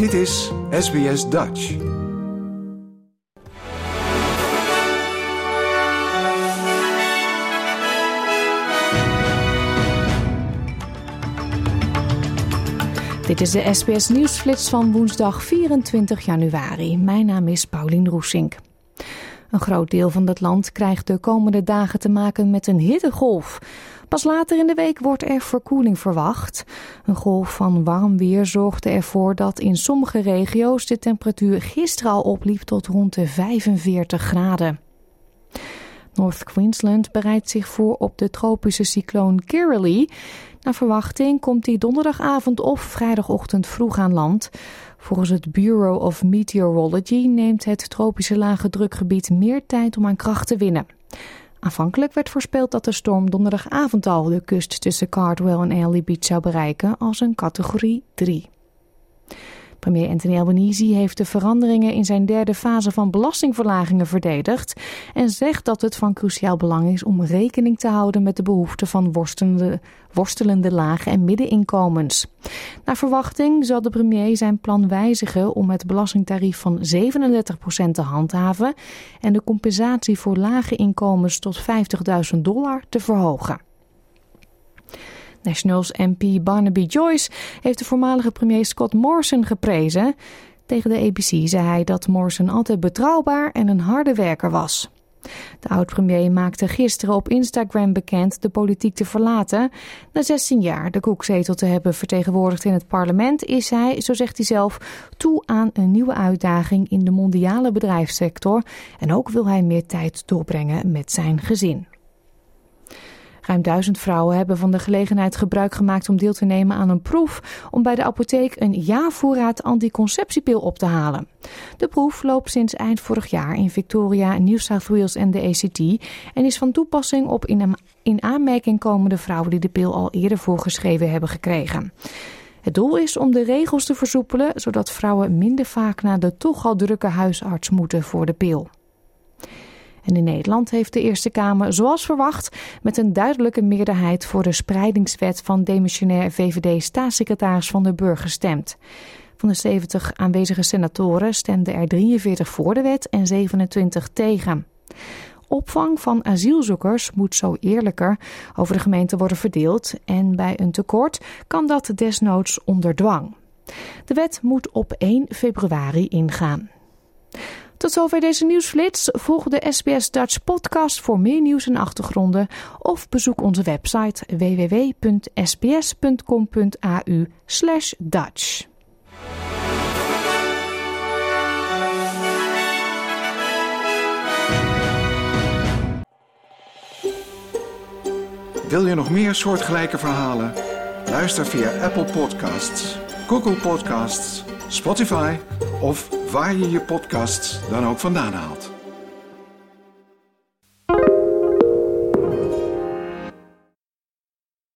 Dit is SBS Dutch. Dit is de SBS Nieuwsflits van woensdag 24 januari. Mijn naam is Paulien Roesink. Een groot deel van het land krijgt de komende dagen te maken met een hittegolf. Pas later in de week wordt er verkoeling verwacht. Een golf van warm weer zorgde ervoor dat in sommige regio's de temperatuur gisteren al opliep tot rond de 45 graden. North Queensland bereidt zich voor op de tropische cycloon Kirrily. Naar verwachting komt die donderdagavond of vrijdagochtend vroeg aan land. Volgens het Bureau of Meteorology neemt het tropische lage drukgebied meer tijd om aan kracht te winnen. Aanvankelijk werd voorspeld dat de storm donderdagavond al de kust tussen Cardwell en Ailey Beach zou bereiken als een categorie 3. Premier Anthony Albanese heeft de veranderingen in zijn derde fase van belastingverlagingen verdedigd en zegt dat het van cruciaal belang is om rekening te houden met de behoeften van worstelende, worstelende lage en middeninkomens. Naar verwachting zal de premier zijn plan wijzigen om het belastingtarief van 37% te handhaven en de compensatie voor lage inkomens tot 50.000 dollar te verhogen. Nationals MP Barnaby Joyce heeft de voormalige premier Scott Morrison geprezen. Tegen de ABC zei hij dat Morrison altijd betrouwbaar en een harde werker was. De oud-premier maakte gisteren op Instagram bekend de politiek te verlaten. Na 16 jaar de koekzetel te hebben vertegenwoordigd in het parlement is hij, zo zegt hij zelf, toe aan een nieuwe uitdaging in de mondiale bedrijfssector. En ook wil hij meer tijd doorbrengen met zijn gezin. Ruim duizend vrouwen hebben van de gelegenheid gebruik gemaakt om deel te nemen aan een proef om bij de apotheek een jaarvoorraad anticonceptiepil op te halen. De proef loopt sinds eind vorig jaar in Victoria, New South Wales en de ACT en is van toepassing op in, in aanmerking komende vrouwen die de pil al eerder voorgeschreven hebben gekregen. Het doel is om de regels te versoepelen, zodat vrouwen minder vaak naar de toch al drukke huisarts moeten voor de pil. En in Nederland heeft de Eerste Kamer, zoals verwacht, met een duidelijke meerderheid voor de spreidingswet van demissionair VVD-staatssecretaris Van der Burg gestemd. Van de 70 aanwezige senatoren stemden er 43 voor de wet en 27 tegen. Opvang van asielzoekers moet zo eerlijker over de gemeente worden verdeeld en bij een tekort kan dat desnoods onder dwang. De wet moet op 1 februari ingaan. Tot zover deze nieuwsflits. Volg de SBS Dutch podcast voor meer nieuws en achtergronden. Of bezoek onze website www.sbs.com.au Dutch. Wil je nog meer soortgelijke verhalen? Luister via Apple Podcasts, Google Podcasts, Spotify of waar je je podcasts dan ook vandaan haalt.